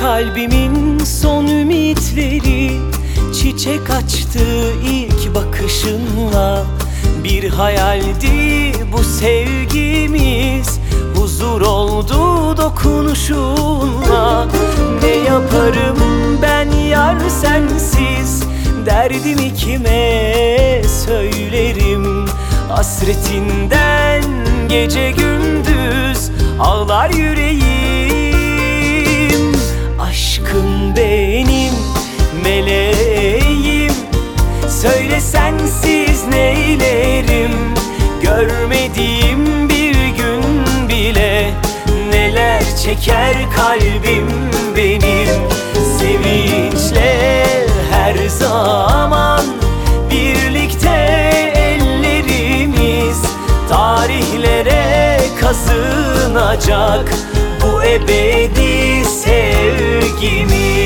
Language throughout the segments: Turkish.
Kalbimin son ümitleri. Çiçek açtı ilk bakışınla. Bir hayaldi bu sevgimiz. Huzur oldu dokunuşunla. Ne yaparım ben yar sensiz? Derdimi kime söylerim? Hasretinden gece gündüz Ağlar yüreğim Söyle sensiz neylerim? Görmediğim bir gün bile Neler çeker kalbim benim? Sevinçle her zaman Birlikte ellerimiz Tarihlere kazınacak Bu ebedi sevgimiz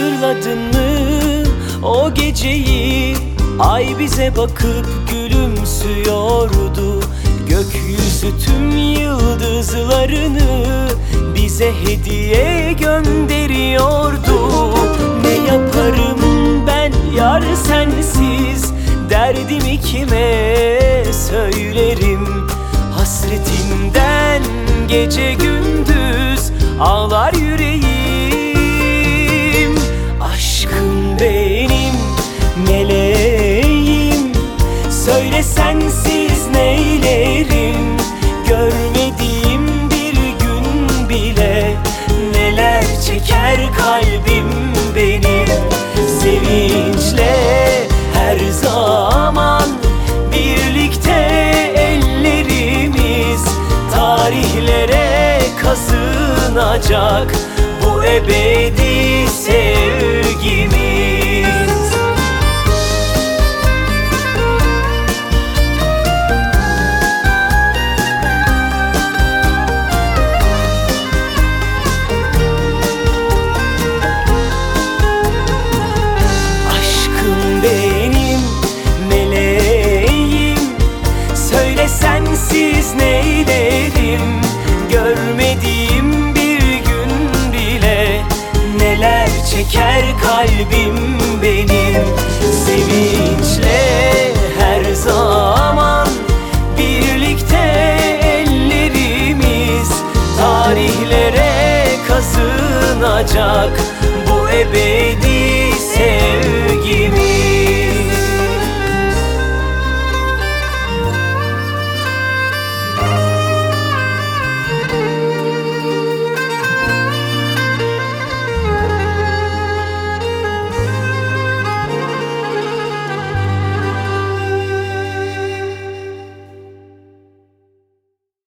Hatırladın mı? O geceyi Ay bize bakıp gülümsüyordu. Gökyüzü tüm yıldızlarını Bize hediye gönderiyordu. Ne yaparım ben yar sensiz? Derdimi kime söylerim? Hasretinden gece gündüz ağlar Söyle sensiz neylerim? Görmediğim bir gün bile Neler çeker kalbim benim? Sevinçle her zaman Birlikte ellerimiz Tarihlere kazınacak Bu ebedi sevgimiz çeker kalbim benim. Sevinçle her zaman Birlikte ellerimiz Tarihlere kazınacak